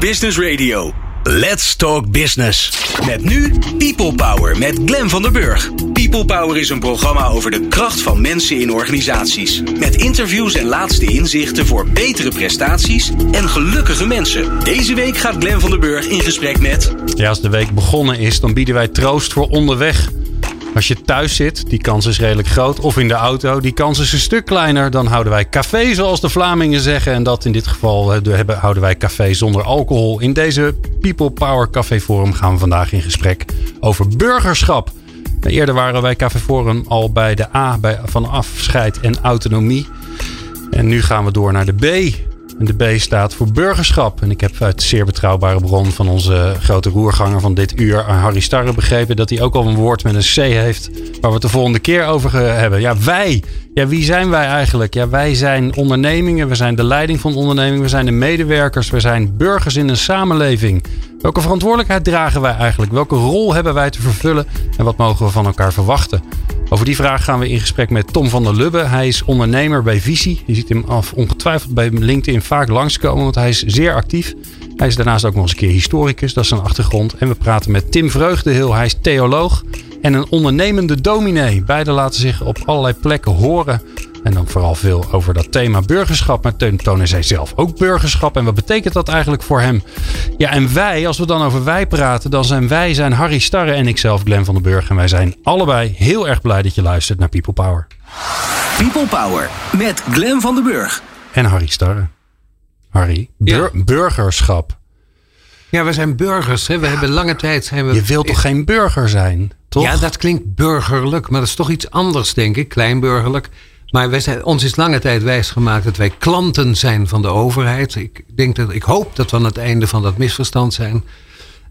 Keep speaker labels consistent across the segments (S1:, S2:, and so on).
S1: Business Radio. Let's Talk Business. Met nu People Power met Glen van der Burg. People Power is een programma over de kracht van mensen in organisaties. Met interviews en laatste inzichten voor betere prestaties en gelukkige mensen. Deze week gaat Glen van der Burg in gesprek met.
S2: Ja, als de week begonnen is, dan bieden wij troost voor onderweg. Als je thuis zit, die kans is redelijk groot. Of in de auto, die kans is een stuk kleiner. Dan houden wij café, zoals de Vlamingen zeggen. En dat in dit geval eh, hebben, houden wij café zonder alcohol. In deze People Power Café Forum gaan we vandaag in gesprek over burgerschap. Eerder waren wij Café Forum al bij de A bij, van afscheid en autonomie. En nu gaan we door naar de B. En de B staat voor burgerschap. En ik heb uit zeer betrouwbare bron van onze grote roerganger van dit uur, Harry Starre, begrepen dat hij ook al een woord met een C heeft. Waar we het de volgende keer over hebben. Ja, wij. Ja, wie zijn wij eigenlijk? Ja, wij zijn ondernemingen. We zijn de leiding van ondernemingen. We zijn de medewerkers. We zijn burgers in een samenleving. Welke verantwoordelijkheid dragen wij eigenlijk? Welke rol hebben wij te vervullen? En wat mogen we van elkaar verwachten? Over die vraag gaan we in gesprek met Tom van der Lubbe. Hij is ondernemer bij Visie. Je ziet hem af, ongetwijfeld bij LinkedIn vaak langskomen, want hij is zeer actief. Hij is daarnaast ook nog eens een keer historicus, dat is zijn achtergrond. En we praten met Tim Vreugdehil, hij is theoloog en een ondernemende dominee. Beide laten zich op allerlei plekken horen. En dan vooral veel over dat thema burgerschap. Maar tonen zij zelf ook burgerschap. En wat betekent dat eigenlijk voor hem? Ja, en wij, als we dan over wij praten, dan zijn wij zijn Harry Starre en ikzelf, Glenn van den Burg. En wij zijn allebei heel erg blij dat je luistert naar People Power.
S1: People Power met Glenn van den Burg.
S2: En Harry Starre. Harry, burgerschap.
S3: Ja, we zijn burgers. Hè? We hebben lange tijd zijn we.
S2: Je wilt toch geen burger zijn? Toch?
S3: Ja, dat klinkt burgerlijk, maar dat is toch iets anders, denk ik. Kleinburgerlijk. Maar wij zijn, ons is lange tijd wijsgemaakt dat wij klanten zijn van de overheid. Ik, denk dat, ik hoop dat we aan het einde van dat misverstand zijn.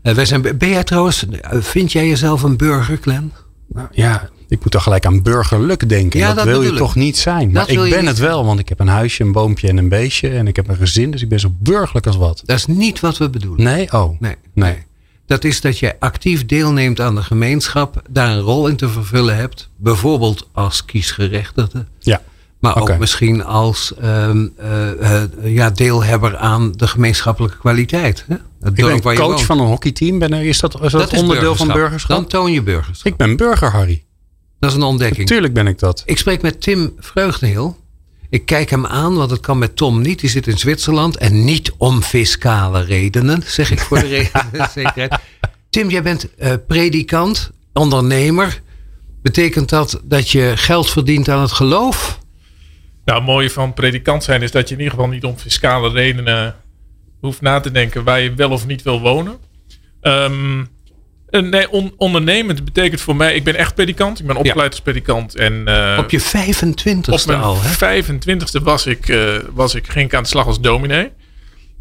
S3: Uh, wij zijn ben jij trouwens, vind jij jezelf een burger, Glenn?
S2: Nou, ja, ik moet toch gelijk aan burgerlijk denken. Ja, dat, wil je toch niet zijn. Maar ik ben het wel, want ik heb een huisje, een boompje en een beestje. En ik heb een gezin, dus ik ben zo burgerlijk als wat.
S3: Dat is niet wat we bedoelen.
S2: Nee? Oh.
S3: Nee. nee. Dat is dat je actief deelneemt aan de gemeenschap, daar een rol in te vervullen hebt. Bijvoorbeeld als kiesgerechtigde.
S2: Ja.
S3: Maar ook misschien als um, uh, ja, deelhebber aan de gemeenschappelijke kwaliteit. Hè?
S2: Het ik ben coach van een hockeyteam. Ben is dat, is dat, onderdeel van burgerschap?
S3: Dan toon je burgerschap.
S2: Ik ben burger, Harry.
S3: Dat is een ontdekking.
S2: Natuurlijk ben ik dat.
S3: Ik spreek met Tim Vreugdeheel. Ik kijk hem aan, want het kan met Tom niet. Die zit in Zwitserland. En niet om fiscale redenen, zeg ik voor de zekerheid. Tim, jij bent uh, predikant, ondernemer. Betekent dat dat je geld verdient aan het geloof?
S4: Nou, het mooie van predikant zijn is dat je in ieder geval niet om fiscale redenen hoeft na te denken waar je wel of niet wil wonen. Um, nee, ondernemend betekent voor mij, ik ben echt predikant. Ik ben opgeleid als predikant. En, uh,
S3: op je 25ste
S4: al, hè? 25ste was ik, uh, was ik, ging ik aan de slag als dominee.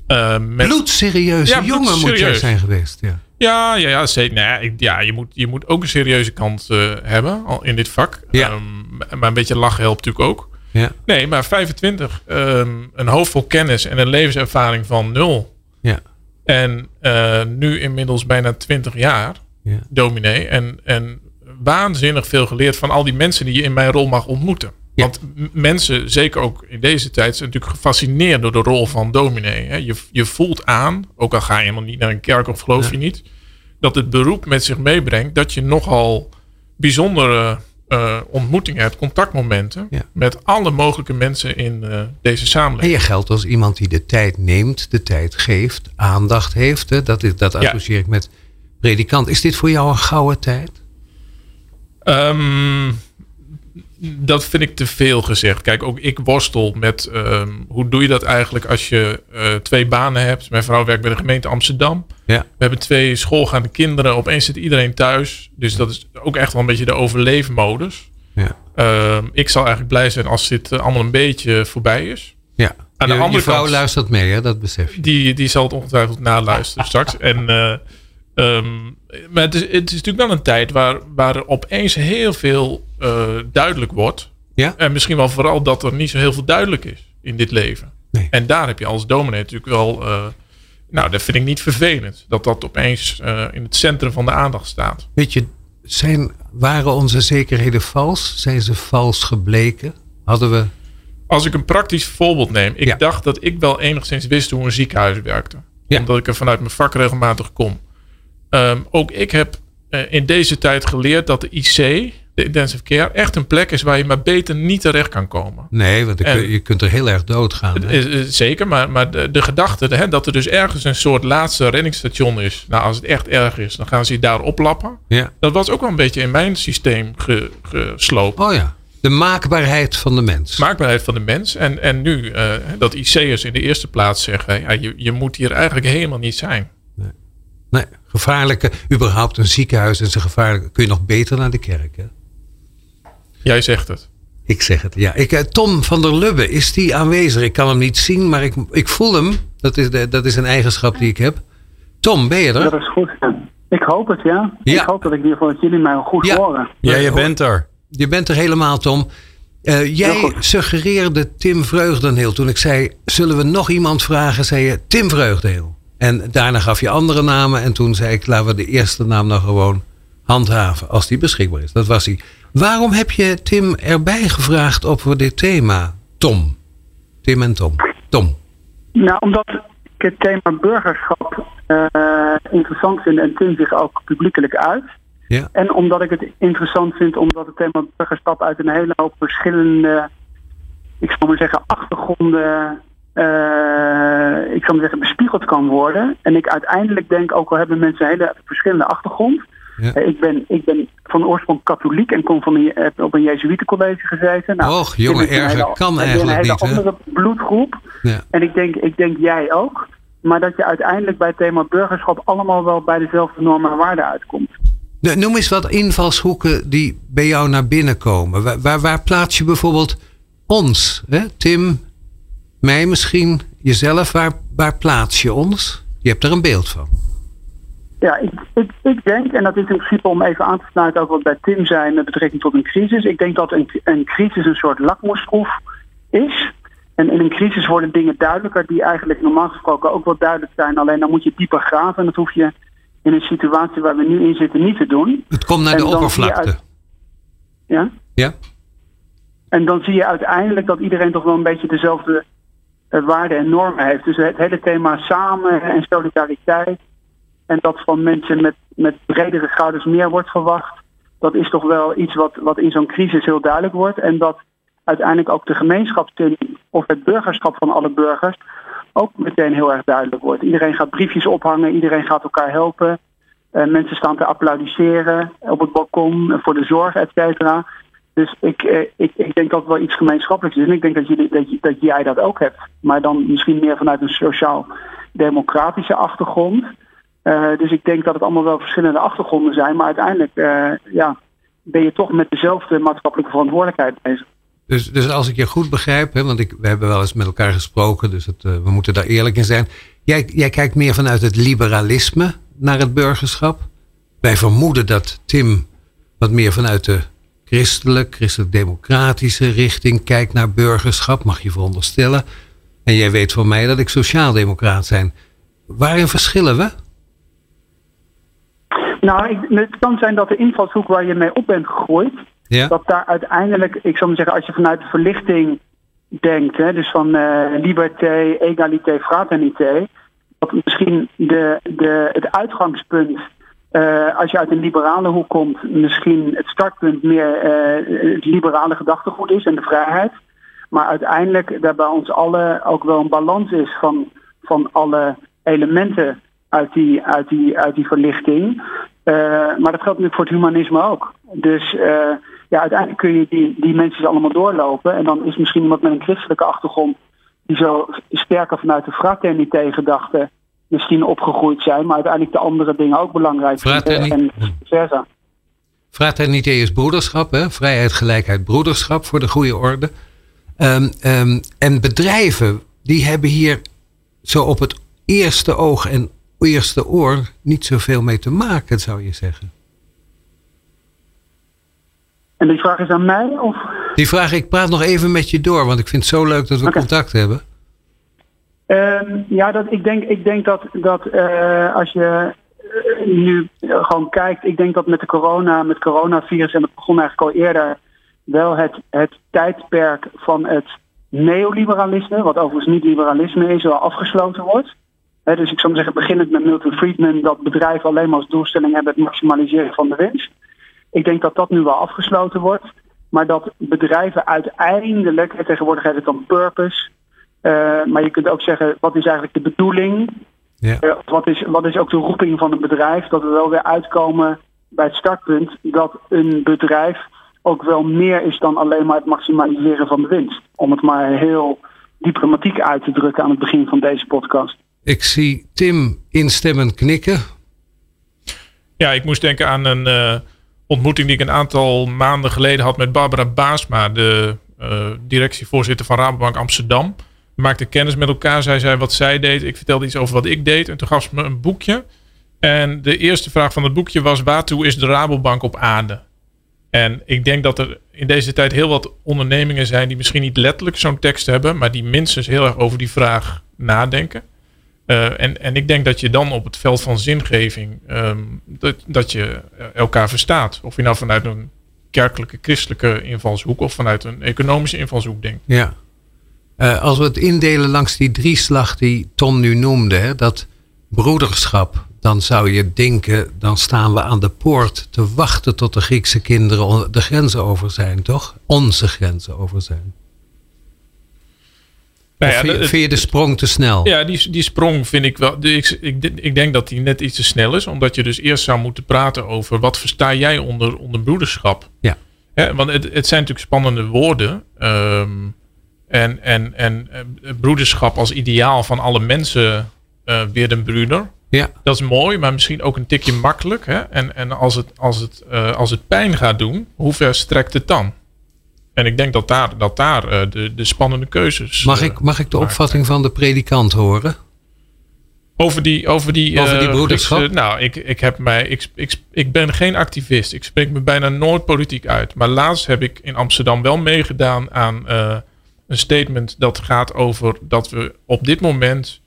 S3: Uh, met... Bloedserieuze ja, jongen moet jij zijn geweest. Ja,
S4: ja, ja, ja, zeker. Nou ja, ja, je, moet, je moet ook een serieuze kant hebben in dit vak. Ja. Um, maar een beetje lachen helpt natuurlijk ook. Ja. Nee, maar 25. Um, ehm, een hoofd vol kennis en een levenservaring van nul.
S3: Ja.
S4: En uh, nu inmiddels bijna 20 jaar ja. dominee. En, en waanzinnig veel geleerd van al die mensen die je in mijn rol mag ontmoeten. Want mensen, zeker ook in deze tijd, zijn natuurlijk gefascineerd door de rol van dominee. Je, je voelt aan, ook al ga je helemaal niet naar een kerk of geloof je niet, dat het beroep met zich meebrengt dat je nogal bijzondere uh, ontmoetingen hebt, contactmomenten met alle mogelijke mensen in uh, deze samenleving.
S3: En je geldt als iemand die de tijd neemt, de tijd geeft, aandacht heeft. Hè? Dat, dat associeer ik met predikant. Is dit voor jou een gouden tijd?
S4: Um, dat vind ik te veel gezegd. Kijk, ook ik worstel met um, hoe doe je dat eigenlijk als je uh, twee banen hebt. Mijn vrouw werkt bij de gemeente Amsterdam. Ja. We hebben twee schoolgaande kinderen. Opeens zit iedereen thuis. Dus dat is ook echt wel een beetje de overleefmodus. Ja. Um, ik zal eigenlijk blij zijn als dit uh, allemaal een beetje voorbij is.
S3: Ja. Aan de je, andere je vrouw kant, luistert mee, hè? dat besef je.
S4: Die, die zal het ongetwijfeld naluisteren straks. En uh, Um, maar het is, het is natuurlijk wel een tijd waar, waar er opeens heel veel uh, duidelijk wordt. Ja? En misschien wel vooral dat er niet zo heel veel duidelijk is in dit leven. Nee. En daar heb je als dominee natuurlijk wel. Uh, nou, dat vind ik niet vervelend. Dat dat opeens uh, in het centrum van de aandacht staat.
S3: Weet je, zijn, waren onze zekerheden vals? Zijn ze vals gebleken? Hadden we.
S4: Als ik een praktisch voorbeeld neem. Ik dacht dat ik wel enigszins wist hoe een ziekenhuis werkte. Ja. Omdat ik er vanuit mijn vak regelmatig kom. Ehm, ook ik heb in deze tijd geleerd dat de IC, de intensive care echt een plek is waar je maar beter niet terecht kan komen.
S3: Nee, want je kunt er heel erg doodgaan.
S4: Zeker, maar, maar de, de gedachte hè, dat er dus ergens een soort laatste reddingsstation is. Nou, als het echt erg is, dan gaan ze je daar oplappen. Ja. Dat was ook wel een beetje in mijn systeem ge, gesloopt.
S3: Oh ja. De maakbaarheid van de mens.
S4: Maakbaarheid van de mens. En, en nu uh, dat IC'ers in de eerste plaats zeggen: ja, je, je moet hier eigenlijk helemaal niet zijn.
S3: Nee. nee, gevaarlijke, überhaupt een ziekenhuis en zijn gevaarlijke, kun je nog beter naar de kerk. Hè?
S4: Jij zegt het.
S3: Ik zeg het, ja. Ik, eh, Tom van der Lubbe, is die aanwezig? Ik kan hem niet zien, maar ik, ik voel hem. Dat is, de, dat is een eigenschap die ik heb. Tom, ben je er?
S5: Dat is goed. Ik hoop het, ja. Ik hoop dat ik in ieder geval dat jullie mij goed ja. horen.
S2: Ja, je bent er.
S3: Je bent er helemaal, Tom. Uh, jij suggereerde Tim Vreugdenheel. Toen ik zei, zullen we nog iemand vragen? Zei je Tim Vreugdenheel. En daarna gaf je andere namen. En toen zei ik, laten we de eerste naam nou gewoon handhaven. Als die beschikbaar is. Dat was hij. Waarom heb je Tim erbij gevraagd op voor dit thema? Tom. Tim en Tom. Tom.
S5: Nou, omdat ik het thema burgerschap uh, interessant vind en Tim zich ook publiekelijk uit. Ja. En omdat ik het interessant vind omdat het thema burgerschap uit een hele hoop verschillende, ik zal maar zeggen, achtergronden, uh, ik zal maar zeggen, bespiegeld kan worden. En ik uiteindelijk denk, ook al hebben mensen een hele verschillende achtergrond, ja. Eh, ik, ben, ik ben van oorsprong katholiek en kom van een, op een Jezuïetencollege gezeten.
S3: Nou, Och, jongen, erger kan eigenlijk niet.
S5: een hele andere bloedgroep. Ja. En ik denk, ik denk jij ook. Maar dat je uiteindelijk bij het thema burgerschap allemaal wel bij dezelfde normen en waarden uitkomt.
S3: Noem eens wat invalshoeken die bij jou naar binnen komen. Waar, waar, waar plaats je bijvoorbeeld ons? Hè? Tim, mij misschien, jezelf. Waar, waar plaats je ons? Je hebt er een beeld van.
S5: Ja, ik, ik, ik, denk, en dat is in principe om even aan te sluiten ook wat bij Tim zei met betrekking tot een crisis. Ik denk dat een, een crisis een soort lakmoesproef is. En in een crisis worden dingen duidelijker die eigenlijk normaal gesproken ook wel duidelijk zijn. Alleen dan moet je dieper graven en dat hoef je in een situatie waar we nu in zitten niet te doen.
S3: Het komt naar de oppervlakte.
S5: ja?
S3: Ja.
S5: En dan zie je uiteindelijk dat iedereen toch wel een beetje dezelfde uh, waarden en normen heeft. Dus het hele thema samen en solidariteit en dat van mensen met, met bredere schouders meer wordt verwacht. Dat is toch wel iets wat, wat in zo'n crisis heel duidelijk wordt. En dat uiteindelijk ook de gemeenschapszin of het burgerschap van alle burgers ook meteen heel erg duidelijk wordt. Iedereen gaat briefjes ophangen, iedereen gaat elkaar helpen. Uh, mensen staan te applaudisseren op het balkon voor de zorg, et cetera. Dus ik, eh, ik, ik denk dat het wel iets gemeenschappelijks is. En ik denk dat, jullie, dat, dat jij dat ook hebt. Maar dan misschien meer vanuit een sociaal-democratische achtergrond. Uh, dus ik denk dat het allemaal wel verschillende achtergronden zijn. Maar uiteindelijk uh, ja, ben je toch met dezelfde maatschappelijke verantwoordelijkheid bezig.
S3: Dus, dus als ik je goed begrijp, hè, want ik, we hebben wel eens met elkaar gesproken, dus het, uh, we moeten daar eerlijk in zijn. Jij, jij kijkt meer vanuit het liberalisme naar het burgerschap. Wij vermoeden dat Tim wat meer vanuit de christelijk, christelijk-democratische richting kijkt naar burgerschap, mag je veronderstellen. En jij weet van mij dat ik sociaal-democraat zijn. Waarin verschillen we?
S5: Nou, ik, het kan zijn dat de invalshoek waar je mee op bent gegroeid, ja. dat daar uiteindelijk, ik zou maar zeggen, als je vanuit de verlichting denkt, hè, dus van uh, liberté, egalité, fraternité, dat misschien de, de, het uitgangspunt, uh, als je uit een liberale hoek komt, misschien het startpunt meer uh, het liberale gedachtegoed is en de vrijheid. Maar uiteindelijk daar bij ons allen ook wel een balans is van, van alle elementen uit die, uit die, uit die verlichting. Uh, maar dat geldt natuurlijk voor het humanisme ook. Dus uh, ja, uiteindelijk kun je die, die mensen allemaal doorlopen. En dan is misschien iemand met een christelijke achtergrond die zo sterker vanuit de fraternité-gedachte misschien opgegroeid zijn, maar uiteindelijk de andere dingen ook belangrijk
S3: en versa. Fraternité is broederschap, hè? vrijheid, gelijkheid, broederschap voor de goede orde. Um, um, en bedrijven, die hebben hier zo op het eerste oog en eerste oor niet zoveel mee te maken, zou je zeggen.
S5: En die vraag is aan mij? Of?
S3: Die vraag, ik praat nog even met je door, want ik vind het zo leuk dat we contact hebben.
S5: Um, ja, dat, ik, denk, ik denk dat, dat uh, als je uh, nu gewoon kijkt, ik denk dat met de corona, met coronavirus, en dat begon eigenlijk al eerder, wel het, het tijdperk van het neoliberalisme, wat overigens niet liberalisme is, wel afgesloten wordt. Dus ik zou zeggen, beginnend met Milton Friedman, dat bedrijven alleen maar als doelstelling hebben het maximaliseren van de winst. Ik denk dat dat nu wel afgesloten wordt. Maar dat bedrijven uiteindelijk, en tegenwoordig heet het dan purpose. Uh, maar je kunt ook zeggen, wat is eigenlijk de bedoeling? Ja. Uh, wat, is, wat is ook de roeping van een bedrijf? Dat we wel weer uitkomen bij het startpunt dat een bedrijf ook wel meer is dan alleen maar het maximaliseren van de winst. Om het maar heel diplomatiek uit te drukken aan het begin van deze podcast.
S3: Ik zie Tim instemmend knikken.
S4: Ja, ik moest denken aan een uh, ontmoeting die ik een aantal maanden geleden had met Barbara Baasma, de uh, directievoorzitter van Rabobank Amsterdam. We maakten kennis met elkaar. Zij zei wat zij deed. Ik vertelde iets over wat ik deed. En toen gaf ze me een boekje. En de eerste vraag van het boekje was: waartoe is de Rabobank op aarde? En ik denk dat er in deze tijd heel wat ondernemingen zijn die misschien niet letterlijk zo'n tekst hebben, maar die minstens heel erg over die vraag nadenken. Uh, en, en ik denk dat je dan op het veld van zingeving, um, dat, dat je elkaar verstaat. Of je nou vanuit een kerkelijke, christelijke invalshoek of vanuit een economische invalshoek denkt.
S3: Ja. Uh, als we het indelen langs die drieslag die Tom nu noemde, hè, dat broederschap, dan zou je denken, dan staan we aan de poort te wachten tot de Griekse kinderen de grenzen over zijn, toch? Onze grenzen over zijn. Nou ja, vind, je, de sprong te snel?
S4: Ja, die, die sprong vind ik wel. Ik, ik, ik denk dat die net iets te snel is. Omdat je dus eerst zou moeten praten over wat versta jij onder, onder broederschap.
S3: Ja.
S4: want het, het zijn natuurlijk spannende woorden. Um, en, en, en eh, broederschap als ideaal van alle mensen uh, weer een broeder.
S3: Ja.
S4: Dat is mooi, maar misschien ook een tikje makkelijk. Hè? En, en als, het, als, het, uh, als het pijn gaat doen, hoe ver strekt het dan? En ik denk dat daar, dat daar uh, de, de spannende keuzes.
S3: Mag ik, mag ik de opvatting van de predikant horen?
S4: Over die, over die,
S3: over die broederschap?
S4: Uh, nou, ik, ik, heb mij, ik, ik, ik ben geen activist. Ik spreek me bijna nooit politiek uit. Maar laatst heb ik in Amsterdam wel meegedaan aan een statement dat gaat over dat we op dit moment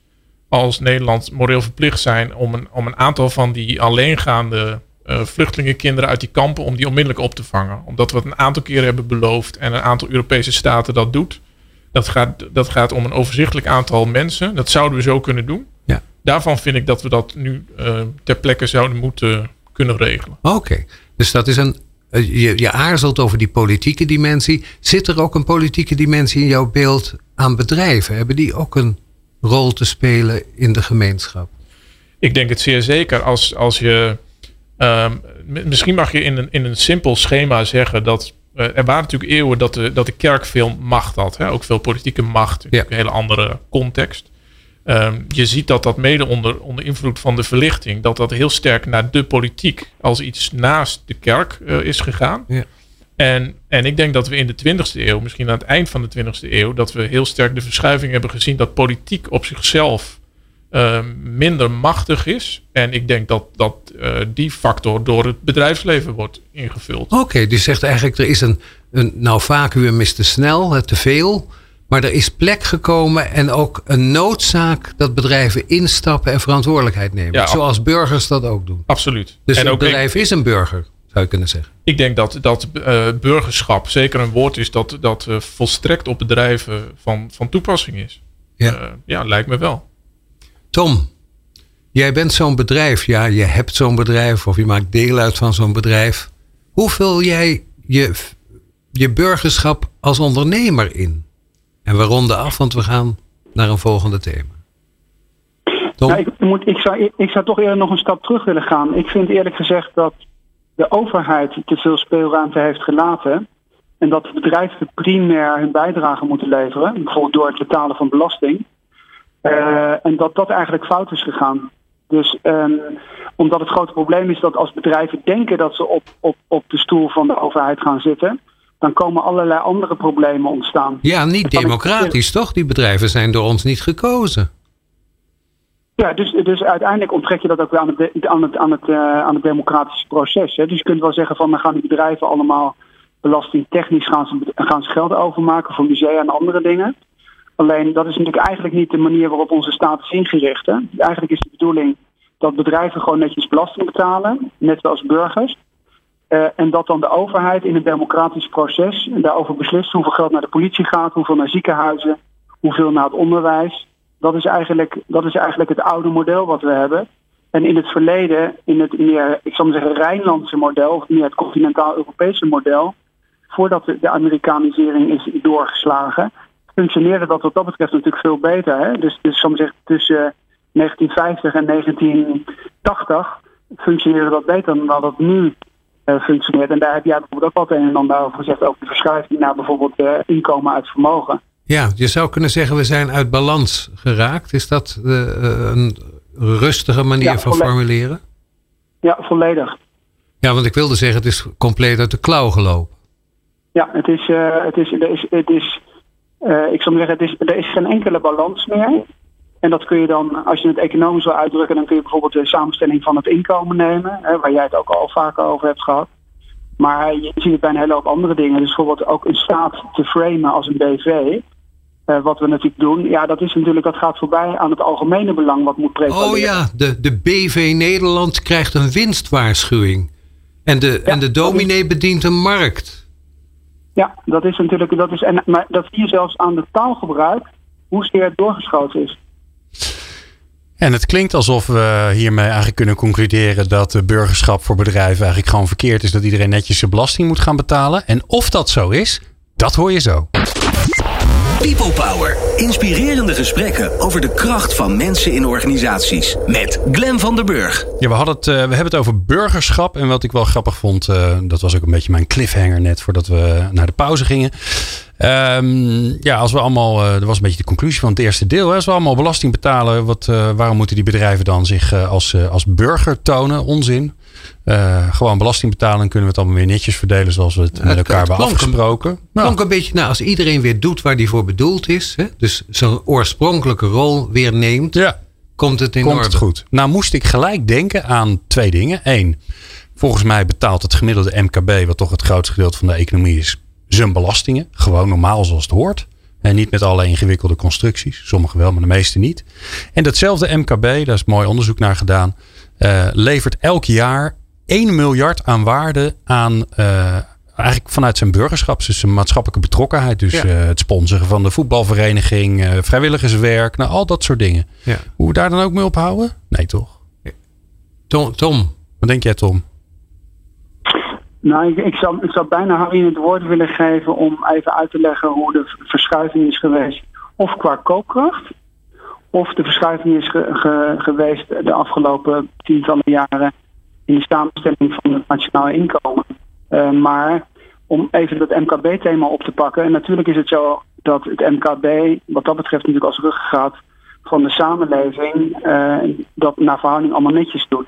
S4: als Nederland moreel verplicht zijn om een, om een aantal van die alleengaande uh, vluchtelingenkinderen uit die kampen, om die onmiddellijk op te vangen. Omdat we het een aantal keren hebben beloofd en een aantal Europese staten dat doet. Dat gaat, dat gaat om een overzichtelijk aantal mensen. Dat zouden we zo kunnen doen.
S3: Ja.
S4: Daarvan vind ik dat we dat nu uh, ter plekke zouden moeten kunnen regelen.
S3: Oké, dus dat is een eh, je, je aarzelt over die politieke dimensie. Zit er ook een politieke dimensie in jouw beeld aan bedrijven? Hebben die ook een rol te spelen in de gemeenschap?
S4: Ik denk het zeer zeker. Als, als je. Um, misschien mag je in een, in een simpel schema zeggen dat. Uh, er waren natuurlijk eeuwen dat de, dat de kerk veel macht had. Hè? Ook veel politieke macht. Ja. Een hele andere context. Um, je ziet dat dat mede onder, onder invloed van de verlichting, dat dat heel sterk naar de politiek als iets naast de kerk uh, is gegaan.
S3: Ja.
S4: En, en ik denk dat we in de 20e eeuw, misschien aan het eind van de 20e eeuw, dat we heel sterk de verschuiving hebben gezien dat politiek op zichzelf uh, minder machtig is. En ik denk dat, dat uh, die factor door het bedrijfsleven wordt ingevuld.
S3: Oké, okay, dus zegt eigenlijk er is een, een nou vacuüm is te snel, te veel. Maar er is plek gekomen en ook een noodzaak dat bedrijven instappen en verantwoordelijkheid nemen. Ja, zoals burgers dat ook doen.
S4: Absoluut.
S3: Dus
S4: en
S3: een bedrijf is een burger, zou je kunnen zeggen.
S4: Ik denk dat, dat uh, burgerschap zeker een woord is dat, dat uh, volstrekt op bedrijven van, van toepassing is.
S3: Ja.
S4: Ja, lijkt me wel.
S3: Tom, jij bent zo'n bedrijf. Ja, je hebt zo'n bedrijf of je maakt deel uit van zo'n bedrijf. Hoe vul jij je, je burgerschap als ondernemer in? En we ronden af, want we gaan naar een volgende thema.
S5: Nou, ik, moet, ik, zou, ik zou toch eerder nog een stap terug willen gaan. Ik vind eerlijk gezegd dat de overheid te veel speelruimte heeft gelaten. En dat de bedrijven primair hun bijdrage moeten leveren. Bijvoorbeeld door het betalen van belasting. Uh, en dat dat eigenlijk fout is gegaan. Dus um, omdat het grote probleem is dat als bedrijven denken dat ze op, op, op de stoel van de overheid gaan zitten dan komen allerlei andere problemen ontstaan.
S3: Ja, niet democratisch toch? Die bedrijven zijn door ons niet gekozen.
S5: Ja, dus, dus uiteindelijk onttrek je dat ook weer aan het, aan het, aan het, uh, aan het democratische proces. Hè. Dus je kunt wel zeggen van dan gaan die bedrijven allemaal belastingtechnisch gaan ze, gaan ze geld overmaken voor musea en andere dingen. Alleen dat is natuurlijk eigenlijk niet de manier waarop onze staat is ingericht. Hè. Eigenlijk is de bedoeling dat bedrijven gewoon netjes belasting betalen, net zoals burgers. Uh, en dat dan de overheid in een democratisch proces daarover beslist hoeveel geld naar de politie gaat, hoeveel naar ziekenhuizen, hoeveel naar het onderwijs. Dat is, eigenlijk, dat is eigenlijk het oude model wat we hebben. En in het verleden, in het meer, ik zal maar zeggen, Rijnlandse model, of meer het continentaal-Europese model, voordat de Amerikanisering is doorgeslagen, functioneerde dat wat dat betreft natuurlijk veel beter. Hè? Dus, dus zal zeggen, tussen 1950 en 1980 functioneerde dat beter dan dat het nu uh, functioneert. En daar heb jij bijvoorbeeld ook wat een en ander over gezegd, over de verschuiving naar bijvoorbeeld uh, inkomen uit vermogen.
S3: Ja, je zou kunnen zeggen we zijn uit balans geraakt. Is dat uh, een rustige manier ja, van formuleren?
S5: Ja, volledig.
S3: Ja, want ik wilde zeggen, het is compleet uit de klauw gelopen.
S5: Ja, het is, het is, er is, het is uh, ik zou zeggen, het is, er is geen enkele balans meer. En dat kun je dan, als je het economisch wil uitdrukken, dan kun je bijvoorbeeld de samenstelling van het inkomen nemen, hè, waar jij het ook al vaker over hebt gehad. Maar je ziet het bij een hele hoop andere dingen. Dus bijvoorbeeld ook een staat te framen als een BV. Uh, wat we natuurlijk doen, ja, dat is natuurlijk, dat gaat voorbij aan het algemene belang wat moet prevaleren.
S3: Oh ja, de, de BV Nederland krijgt een winstwaarschuwing. En de, ja, en de dominee bedient een markt.
S5: Ja, dat is natuurlijk, dat is, en, maar dat zie je zelfs aan de taalgebruik, hoe zeer het doorgeschoten is.
S2: En het klinkt alsof we hiermee eigenlijk kunnen concluderen dat de burgerschap voor bedrijven eigenlijk gewoon verkeerd is. Dat iedereen netjes zijn belasting moet gaan betalen. En of dat zo is, dat hoor je zo.
S1: People Power. Inspirerende gesprekken over de kracht van mensen in organisaties. Met Glen van der Burg.
S2: Ja, we, hadden het, uh, we hebben het over burgerschap. En wat ik wel grappig vond, uh, dat was ook een beetje mijn cliffhanger net voordat we naar de pauze gingen. Um, ja, als we allemaal, uh, dat was een beetje de conclusie van het eerste deel. Hè, als we allemaal belasting betalen, wat, waarom moeten die bedrijven dan zich als, als burger tonen? Onzin. Gewoon belasting betalen en kunnen we het allemaal weer netjes verdelen zoals we het met elkaar hebben afgesproken. Het
S3: nou. klonk een beetje, nou, als iedereen weer doet waar die voor bedoeld is, hè, dus zijn oorspronkelijke rol weer neemt, ja. komt het in
S2: komt
S3: orde.
S2: Het goed. Nou moest ik gelijk denken aan twee dingen. Eén, volgens mij betaalt het gemiddelde MKB, wat toch het grootste gedeelte van de economie is, zijn belastingen. Gewoon normaal zoals het hoort. En niet met alle ingewikkelde constructies. Sommige wel, maar de meeste niet. En datzelfde MKB, daar is mooi onderzoek naar gedaan. Uh, levert elk jaar 1 miljard aan waarde aan. Uh, eigenlijk vanuit zijn burgerschap, dus zijn maatschappelijke betrokkenheid. Dus ja. uh, het sponsoren van de voetbalvereniging, vrijwilligerswerk, nou al dat soort dingen. Ja. Hoe we daar dan ook mee ophouden? Nee, toch?
S3: Tom, Tom.
S2: wat denk jij, Tom?
S5: Nou, ik, ik, zou, ik zou bijna Harry het woord willen geven om even uit te leggen hoe de verschuiving is geweest. Of qua koopkracht, of de verschuiving is ge, ge, geweest de afgelopen tientallen jaren in de samenstelling van het nationaal inkomen. Uh, maar om even dat MKB-thema op te pakken. En natuurlijk is het zo dat het MKB, wat dat betreft, natuurlijk als ruggengraat van de samenleving, uh, dat naar verhouding allemaal netjes doet.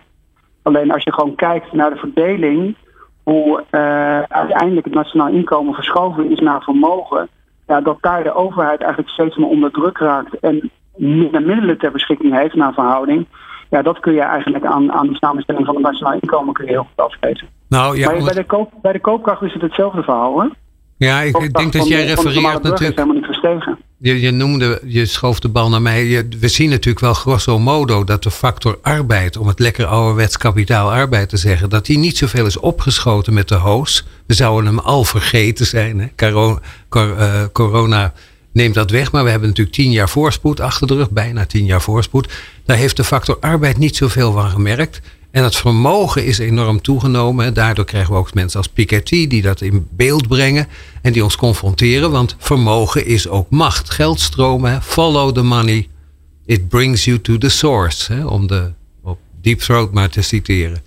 S5: Alleen als je gewoon kijkt naar de verdeling, hoe uh, uiteindelijk het nationaal inkomen verschoven is naar vermogen, ja, dat daar de overheid eigenlijk steeds meer onder druk raakt en minder middelen ter beschikking heeft naar verhouding ja, dat kun je eigenlijk aan, aan de samenstelling van het nationaal inkomen kun je heel goed afgeven.
S3: Nou, ja,
S5: maar bij de, koop, bij de koopkracht is het hetzelfde verhaal hoor.
S3: Ja, ik, denk dat jij refereert natuurlijk.
S5: helemaal niet gestegen.
S3: Je, je noemde, je schoof de bal naar mij. Je, we zien natuurlijk wel grosso modo dat de factor arbeid, om het lekker ouderwets kapitaal arbeid te zeggen, dat die niet zoveel is opgeschoten met de hoos. We zouden hem al vergeten zijn. Hè? Corona, cor, uh, corona neemt dat weg. Maar we hebben natuurlijk tien jaar voorspoed achter de rug, bijna tien jaar voorspoed. Daar heeft de factor arbeid niet zoveel van gemerkt. En het vermogen is enorm toegenomen. Daardoor krijgen we ook mensen als Piketty die dat in beeld brengen en die ons confronteren. Want vermogen is ook macht. Geldstromen, follow the money. It brings you to the source. Hè, om de op Deep Throat maar te citeren.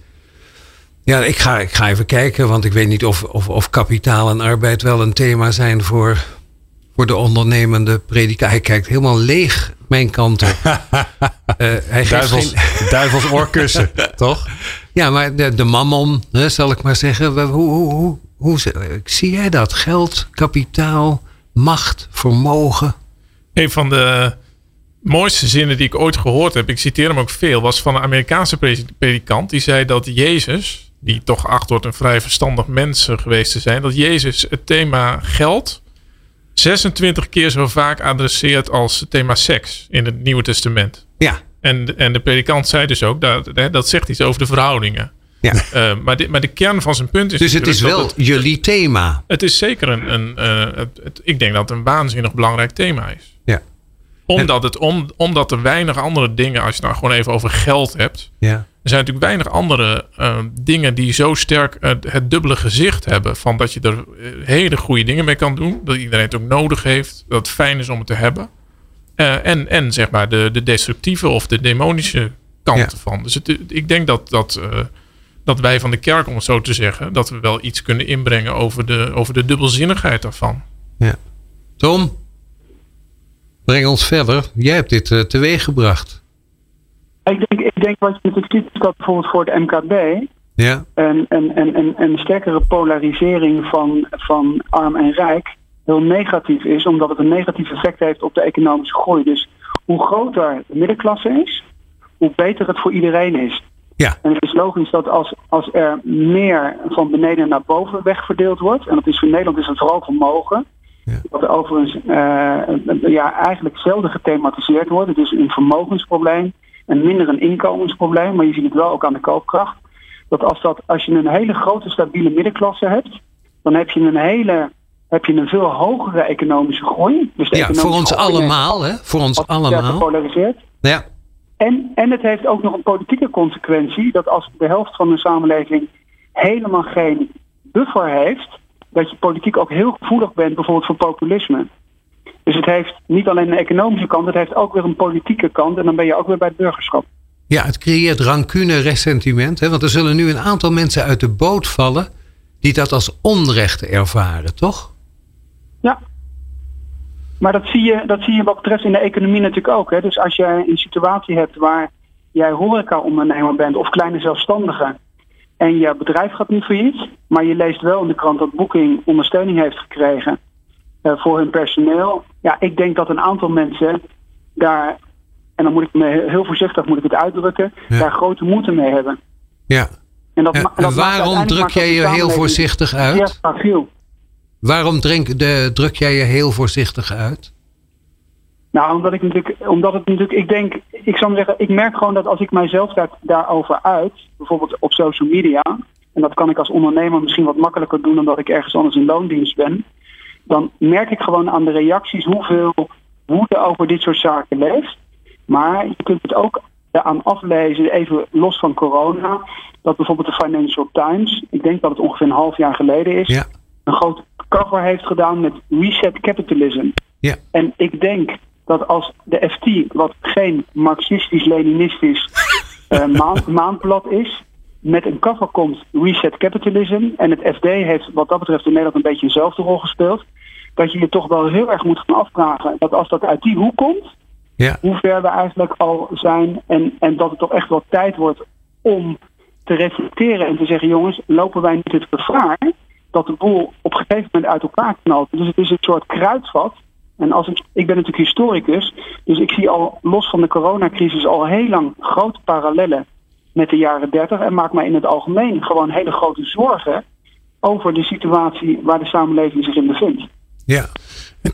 S3: Ja, ik ga, ik ga even kijken, want ik weet niet of, of, of kapitaal en arbeid wel een thema zijn voor voor de ondernemende prediker. Hij kijkt helemaal leeg mijn kant op. uh,
S2: hij duivels, geen... duivels oorkussen, toch?
S3: Ja, maar de, de mammon, hè, zal ik maar zeggen. Hoe, hoe, hoe, hoe, zie jij dat? Geld, kapitaal, macht, vermogen?
S4: Een van de mooiste zinnen die ik ooit gehoord heb, ik citeer hem ook veel, was van een Amerikaanse predikant. Die zei dat Jezus, die toch geacht wordt een vrij verstandig mens geweest te zijn, dat Jezus het thema geld 26 keer zo vaak adresseert als het thema seks in het Nieuwe Testament.
S3: Ja.
S4: En, en de predikant zei dus ook, dat, dat zegt iets over de verhoudingen.
S3: Ja.
S4: Uh, maar, de, maar de kern van zijn punt is.
S3: Dus het is wel
S4: het,
S3: jullie thema.
S4: Het is zeker een. een uh, het, het, ik denk dat het een waanzinnig belangrijk thema is. Omdat, het, om, omdat er weinig andere dingen, als je het nou gewoon even over geld hebt.
S3: Ja.
S4: Er zijn natuurlijk weinig andere uh, dingen die zo sterk uh, het dubbele gezicht hebben. Van dat je er uh, hele goede dingen mee kan doen. Dat iedereen het ook nodig heeft. Dat het fijn is om het te hebben. Uh, en, en zeg maar de, de destructieve of de demonische kant ja. ervan. Dus het, ik denk dat, dat, uh, dat wij van de kerk, om het zo te zeggen, dat we wel iets kunnen inbrengen over de, over de dubbelzinnigheid daarvan.
S3: Ja. Tom, breng ons verder. Jij hebt dit uh, teweeg gebracht.
S5: Ik denk, ik denk wat je natuurlijk ziet, is dat bijvoorbeeld voor het MKB
S3: ja.
S5: een, een, een, een, een sterkere polarisering van, van arm en rijk heel negatief is, omdat het een negatief effect heeft op de economische groei. Dus hoe groter de middenklasse is, hoe beter het voor iedereen is.
S3: Ja.
S5: En het is logisch dat als, als er meer van beneden naar boven wegverdeeld wordt, en dat is voor Nederland is het vooral vermogen,
S3: ja.
S5: er overigens uh, ja, eigenlijk zelden gethematiseerd wordt. Het is een vermogensprobleem en minder een inkomensprobleem, maar je ziet het wel ook aan de koopkracht. Dat als, dat als je een hele grote stabiele middenklasse hebt, dan heb je een hele heb je een veel hogere economische groei. Dus
S3: ja,
S5: economische
S3: voor ons
S5: groei
S3: allemaal, hè? Voor ons allemaal.
S5: Gepolariseerd.
S3: Ja.
S5: En, en het heeft ook nog een politieke consequentie dat als de helft van de samenleving helemaal geen buffer heeft, dat je politiek ook heel gevoelig bent bijvoorbeeld voor populisme. Dus het heeft niet alleen een economische kant, het heeft ook weer een politieke kant en dan ben je ook weer bij het burgerschap.
S3: Ja, het creëert rancune, ressentiment. Hè? Want er zullen nu een aantal mensen uit de boot vallen die dat als onrecht ervaren, toch?
S5: Ja. Maar dat zie je, dat zie je wat betreft in de economie natuurlijk ook. Hè? Dus als jij een situatie hebt waar jij horeca-ondernemer bent of kleine zelfstandige en je bedrijf gaat niet failliet, maar je leest wel in de krant dat Booking ondersteuning heeft gekregen uh, voor hun personeel. Ja, ik denk dat een aantal mensen daar, en dan moet ik me heel voorzichtig moet ik het uitdrukken, ja. daar grote moeite mee hebben.
S3: Ja.
S5: En, dat,
S3: en, dat en waarom druk jij je heel voorzichtig uit? Waarom drink, de, druk jij je heel voorzichtig uit?
S5: Nou, omdat ik natuurlijk, omdat het natuurlijk, ik denk, ik zou zeggen, ik merk gewoon dat als ik mijzelf daar, daarover uit, bijvoorbeeld op social media, en dat kan ik als ondernemer misschien wat makkelijker doen omdat ik ergens anders in loondienst ben, dan merk ik gewoon aan de reacties hoeveel woede over dit soort zaken leeft. Maar je kunt het ook aan aflezen, even los van corona, dat bijvoorbeeld de Financial Times, ik denk dat het ongeveer een half jaar geleden is,
S3: ja.
S5: een groot cover heeft gedaan met Reset Capitalism.
S3: Ja.
S5: En ik denk dat als de FT, wat geen marxistisch-leninistisch uh, maand, maandblad is, met een cover komt Reset Capitalism. En het FD heeft wat dat betreft in Nederland een beetje dezelfde rol gespeeld. Dat je je toch wel heel erg moet gaan afvragen dat als dat uit die hoek komt,
S3: ja.
S5: hoe ver we eigenlijk al zijn. En, en dat het toch echt wel tijd wordt om te reflecteren en te zeggen: jongens, lopen wij niet het gevaar dat de boel op een gegeven moment uit elkaar knalt. Dus het is een soort kruidvat. En als ik, ik ben natuurlijk historicus, dus ik zie al los van de coronacrisis al heel lang grote parallellen met de jaren 30 en maak mij in het algemeen gewoon hele grote zorgen over de situatie waar de samenleving zich in bevindt.
S3: Ja,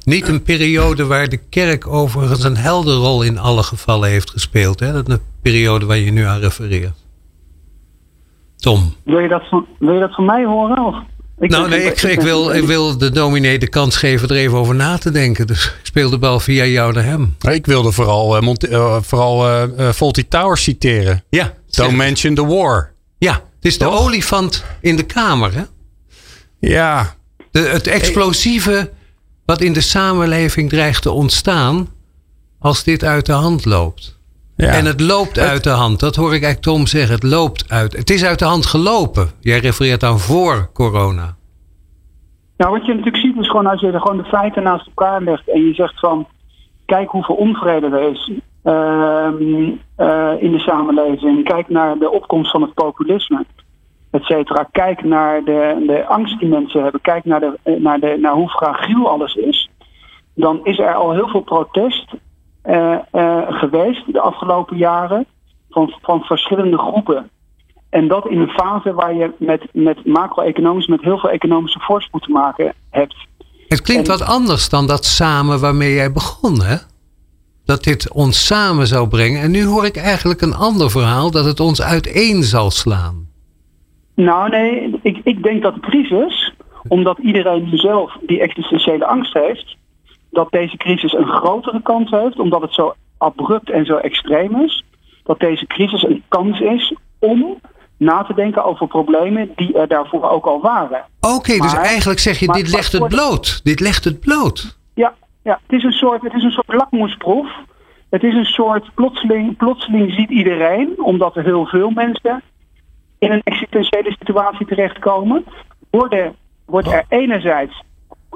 S3: niet een periode waar de kerk overigens een helder rol in alle gevallen heeft gespeeld. Hè? Dat is een periode waar je nu aan refereert. Tom.
S5: Wil je dat van, wil je dat van mij horen? Of?
S3: Ik nou nee, ik, ik, wil, ik wil de dominee de kans geven er even over na te denken. Dus ik speel de bal via jou naar hem.
S2: Ik wilde vooral, uh, uh, vooral uh, Faulty Towers citeren.
S3: Ja.
S2: Don't mention the war.
S3: Ja, het is de olifant in de kamer. Hè?
S2: Ja.
S3: De, het explosieve wat in de samenleving dreigt te ontstaan als dit uit de hand loopt. Ja. En het loopt het, uit de hand. Dat hoor ik eigenlijk Tom zeggen. Het loopt uit. Het is uit de hand gelopen. Jij refereert aan voor corona.
S5: Nou, wat je natuurlijk ziet is gewoon als je er gewoon de feiten naast elkaar legt en je zegt van kijk hoeveel onvrede er is uh, uh, in de samenleving. Kijk naar de opkomst van het populisme, et cetera. Kijk naar de, de angst die mensen hebben. Kijk naar, de, naar, de, naar hoe fragiel alles is. Dan is er al heel veel protest geweest de afgelopen jaren van, van verschillende groepen. En dat in een fase waar je met, met macro-economisch, met heel veel economische voorspoed te maken hebt.
S3: Het klinkt en, wat anders dan dat samen waarmee jij begon, hè? Dat dit ons samen zou brengen. En nu hoor ik eigenlijk een ander verhaal, dat het ons uiteen zal slaan.
S5: Nou nee, ik, ik denk dat de crisis, omdat iedereen zelf die existentiële angst heeft, dat deze crisis een grotere kans heeft, omdat het zo abrupt en zo extreem is. Dat deze crisis een kans is om na te denken over problemen die er daarvoor ook al waren.
S3: Oké, dus eigenlijk zeg je,
S5: maar-
S3: dit legt het bloot. Dit legt het bloot.
S5: Ja, ja het, is een soort, het is een soort lakmoesproef. Het is een soort plotseling, plotseling ziet iedereen, omdat er heel veel mensen in een existentiële situatie terechtkomen, worden, wordt er enerzijds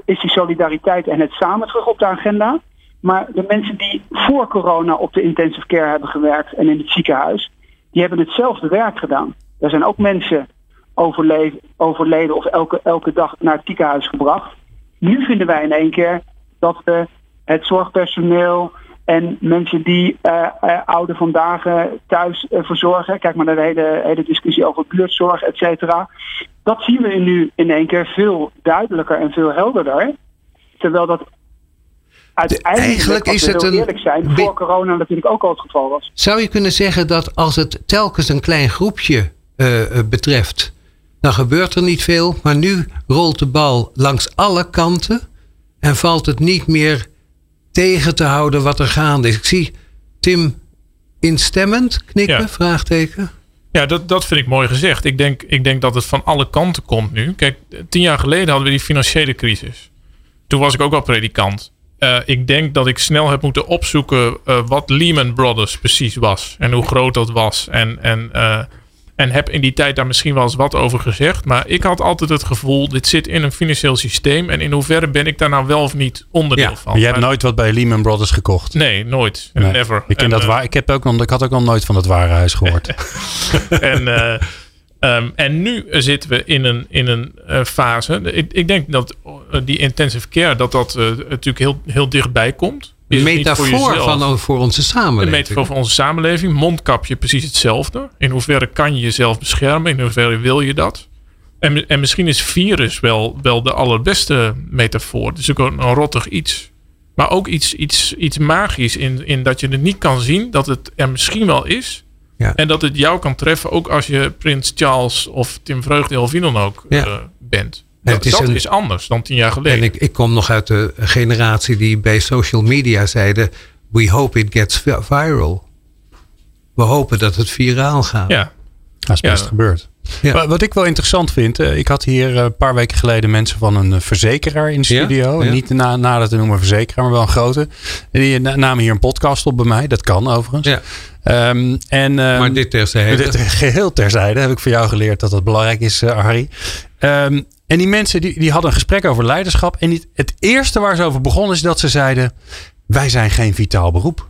S5: is die solidariteit en het samen terug op de agenda. Maar de mensen die voor corona op de intensive care hebben gewerkt en in het ziekenhuis, die hebben hetzelfde werk gedaan. Er zijn ook mensen overle- overleden of elke, elke dag naar het ziekenhuis gebracht. Nu vinden wij in één keer dat we het zorgpersoneel en mensen die eh eh, oude vandaag thuis eh, verzorgen. Kijk maar naar de hele, hele discussie over buurtzorg, et cetera. Dat zien we nu in één keer veel duidelijker en veel helderder. Terwijl dat uiteindelijk,
S3: eigenlijk is het een
S5: eerlijk zijn,
S3: be-
S5: voor corona natuurlijk ook al het geval was.
S3: Zou je kunnen zeggen dat als het telkens een klein groepje eh, eh, betreft, dan gebeurt er niet veel. Maar nu rolt de bal langs alle kanten en valt het niet meer tegen te houden wat er gaande is. Ik zie Tim instemmend knikken,
S4: Ja.
S3: vraagteken.
S4: Ja, dat, dat vind ik mooi gezegd. Ik denk, ik denk dat het van alle kanten komt nu. Kijk, tien jaar geleden hadden we die financiële crisis. Toen was ik ook al predikant. Eh, ik denk dat ik snel heb moeten opzoeken eh, wat Lehman Brothers precies was. En hoe groot dat was. En, en, eh, en heb in die tijd daar misschien wel eens wat over gezegd. Maar ik had altijd het gevoel, dit zit in een financieel systeem. En in hoeverre ben ik daar nou wel of niet onderdeel
S3: Ja,
S4: van?
S2: Jij hebt nooit wat bij Lehman Brothers gekocht.
S4: Nee, nooit.
S2: Nee.
S4: Never.
S2: Ik, ken
S4: En,
S2: dat
S4: eh,
S2: waar, ik, heb ook nog, ik had ook nog nooit van het warenhuis gehoord.
S4: en, eh, ehm, en nu zitten we in een, in een eh, fase. Ik, ik denk dat die intensive care dat dat natuurlijk heel, heel dichtbij komt. Is
S3: Een
S4: voor
S3: metafoor van, voor onze
S4: een
S3: samenleving.
S4: metafoor van onze samenleving. Mondkapje precies hetzelfde. In hoeverre kan je jezelf beschermen? In hoeverre wil je dat? En, en misschien is virus wel, wel de allerbeste metafoor. Het is ook een, een rottig iets. Maar ook iets, iets, iets magisch in, in dat je het niet kan zien. Dat het er misschien wel is.
S3: Ja.
S4: En dat het jou kan treffen ook als je Prins Charles of Tim Vreugde of wie dan ook
S3: Ja.
S4: eh, bent.
S3: En
S4: Dat,
S3: het is
S4: dat
S3: een-
S4: is anders dan tien jaar geleden.
S3: En ik, ik kom nog uit de generatie die bij social media zeiden: We hope it gets vi- viral. We hopen dat het viraal gaat.
S4: ja.
S2: Dat is best
S4: Ja.
S2: gebeurd.
S3: Ja.
S2: Maar Wat ik wel interessant vind, eh, ik had hier eh, een paar weken geleden mensen van een eh, verzekeraar in de studio.
S3: ja.
S2: Niet na, nader te noemen verzekeraar, maar wel een grote. En die na- namen hier een podcast op bij mij. Dat kan overigens.
S3: Ja.
S2: Ehm, en, ehm,
S3: Maar dit terzijde.
S2: dit geheel terzijde heb ik voor jou geleerd dat dat belangrijk is, Harry. Ehm, en die mensen die, die hadden een gesprek over leiderschap. En die- het eerste waar ze over begonnen is dat ze zeiden: Wij zijn geen vitaal beroep.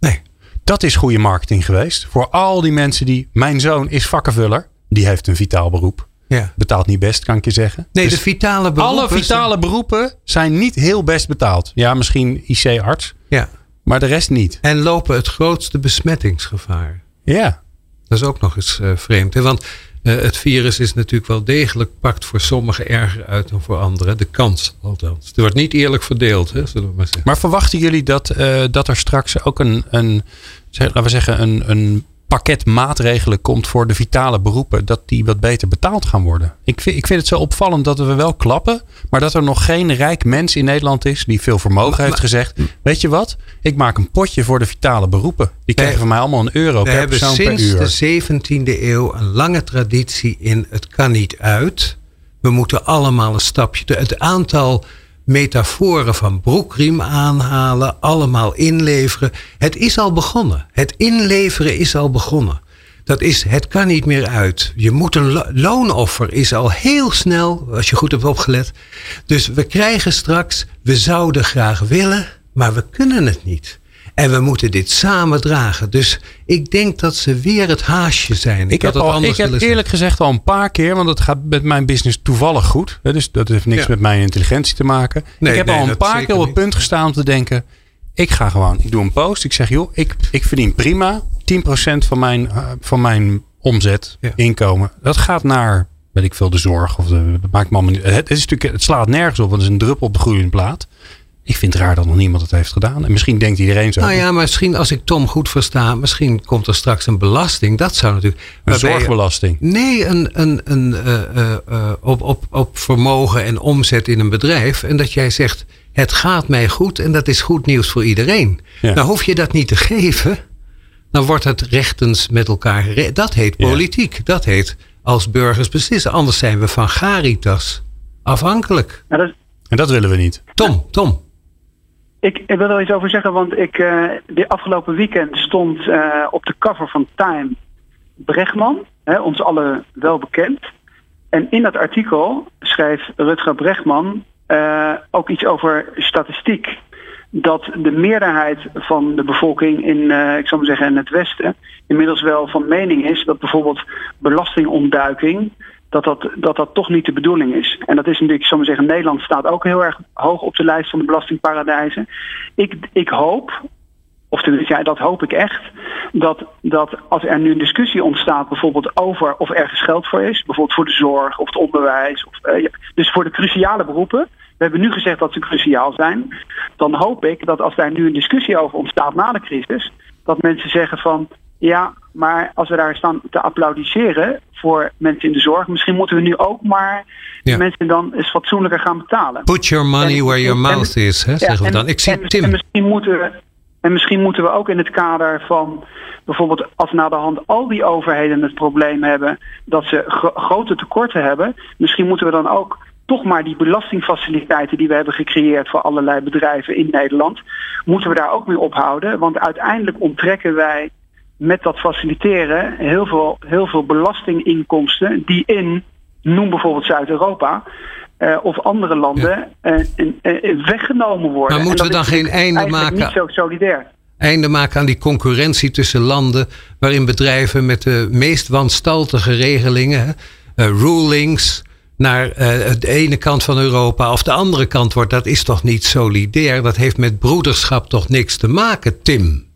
S3: Nee.
S2: Dat is goede marketing geweest. Voor al die mensen die. Mijn zoon is vakkenvuller. Die heeft een vitaal beroep.
S3: Ja.
S2: Betaalt niet best, kan ik je zeggen.
S3: Nee,
S2: Dus
S3: de vitale beroepen.
S2: alle vitale beroepen zijn niet heel best betaald. Ja, misschien IC-arts,
S3: Ja.
S2: maar de rest niet.
S3: En lopen het grootste besmettingsgevaar.
S2: Ja.
S3: Dat is ook nog eens eh, vreemd. Hè? Want eh, het virus is natuurlijk wel degelijk, pakt voor sommigen erger uit dan voor anderen. De kans althans. Het wordt niet eerlijk verdeeld, hè, zullen we maar zeggen.
S2: Maar verwachten jullie dat, eh, dat er straks ook een, een laten we zeggen, een, een pakket maatregelen komt voor de vitale beroepen, dat die wat beter betaald gaan worden? Ik vind, ik vind het zo opvallend dat we wel klappen, maar dat er nog geen rijk mens in Nederland is die veel vermogen heeft gezegd. Weet je wat? Ik maak een potje voor de vitale beroepen. Die krijgen van mij allemaal een euro
S3: We
S2: per
S3: hebben
S2: persoon per
S3: sinds
S2: uur.
S3: de 17e eeuw een lange traditie in het kan niet uit. We moeten allemaal een stapje. Het aantal metaforen van broekriem aanhalen, allemaal inleveren. Het is al begonnen. Het inleveren is al begonnen. Dat is, het kan niet meer uit. Je moet een lo- loonoffer is al heel snel, als je goed hebt opgelet. Dus we krijgen straks, we zouden graag willen, maar we kunnen het niet. En we moeten dit samen dragen. Dus ik denk dat ze weer het haasje zijn.
S2: Ik
S3: had
S2: heb, al, ik heb eerlijk gezegd al een paar keer, want het gaat met mijn business toevallig goed. Dus dat heeft niks
S3: Ja.
S2: met mijn intelligentie te maken.
S3: Nee,
S2: ik heb
S3: nee,
S2: al een paar keer op het punt gestaan om te denken: ik ga gewoon, ik doe een post. Ik zeg, joh, ik, ik verdien prima 10% van mijn, eh, van mijn omzet,
S3: Ja.
S2: inkomen. Dat gaat naar, weet ik veel, de zorg. Of de, dat maakt me allemaal niet. Het, het, is natuurlijk, het slaat nergens op, want het is een druppel op de groeiende plaat. Ik vind het raar dat nog niemand het heeft gedaan. En misschien denkt iedereen zo.
S3: Nou ja, maar misschien als ik Tom goed versta, misschien komt er straks een belasting. Dat zou natuurlijk.
S2: een zorgbelasting.
S3: Nee, een, een, een, eh, eh, eh, op, op, op vermogen en omzet in een bedrijf. En dat jij zegt: Het gaat mij goed en dat is goed nieuws voor iedereen.
S2: Ja.
S3: Nou hoef je dat niet te geven. Dan wordt het rechtens met elkaar. Dat heet
S2: Ja.
S3: politiek. Dat heet als burgers beslissen. Anders zijn we van Garitas afhankelijk.
S5: Nou, dat is-
S2: En dat willen we niet.
S3: Tom, Tom.
S5: Ik, wil er iets over zeggen, want ik, eh de afgelopen weekend stond eh, op de cover van Time Bregman, hè, ons allen wel bekend. En in dat artikel schreef Rutger Bregman eh, ook iets over statistiek. Dat de meerderheid van de bevolking in, ik zou maar zeggen, in het Westen inmiddels wel van mening is dat bijvoorbeeld belastingontduiking, dat dat, dat dat toch niet de bedoeling is. En dat is natuurlijk, ik zou zeggen, Nederland staat ook heel erg hoog op de lijst van de belastingparadijzen. Ik, ik hoop, of tenminste, ja, dat hoop ik echt, dat, dat als er nu een discussie ontstaat, bijvoorbeeld over of ergens geld voor is, bijvoorbeeld voor de zorg of het onderwijs, of, eh, dus voor de cruciale beroepen. We hebben nu gezegd dat ze cruciaal zijn. Dan hoop ik dat als daar nu een discussie over ontstaat na de crisis, dat mensen zeggen van ja, maar als we daar staan te applaudisseren voor mensen in de zorg, misschien moeten we nu ook maar
S3: Ja.
S5: mensen dan eens fatsoenlijker gaan betalen.
S3: Put your money
S5: En-
S3: where your
S5: en-
S3: mouth is, hè,
S5: Ja,
S3: zeggen we
S5: en-
S3: dan. Ik zie
S5: en, En
S3: Tim.
S5: misschien, moeten we, en misschien moeten we ook in het kader van bijvoorbeeld als na de hand al die overheden het probleem hebben dat ze gro- grote tekorten hebben, misschien moeten we dan ook toch maar die belastingfaciliteiten die we hebben gecreëerd voor allerlei bedrijven in Nederland, moeten we daar ook mee ophouden. Want uiteindelijk onttrekken wij met dat faciliteren heel veel, heel veel belastinginkomsten die in, noem bijvoorbeeld Zuid-Europa, eh, of andere landen eh, eh, weggenomen worden.
S3: Maar
S5: En
S3: moeten we dan geen einde maken?
S5: niet zo solidair.
S3: einde maken aan die concurrentie tussen landen. waarin bedrijven met de meest wanstaltige regelingen, rulings. naar de ene kant van Europa of de andere kant wordt. Dat is toch niet solidair? Dat heeft met broederschap toch niks te maken, Tim?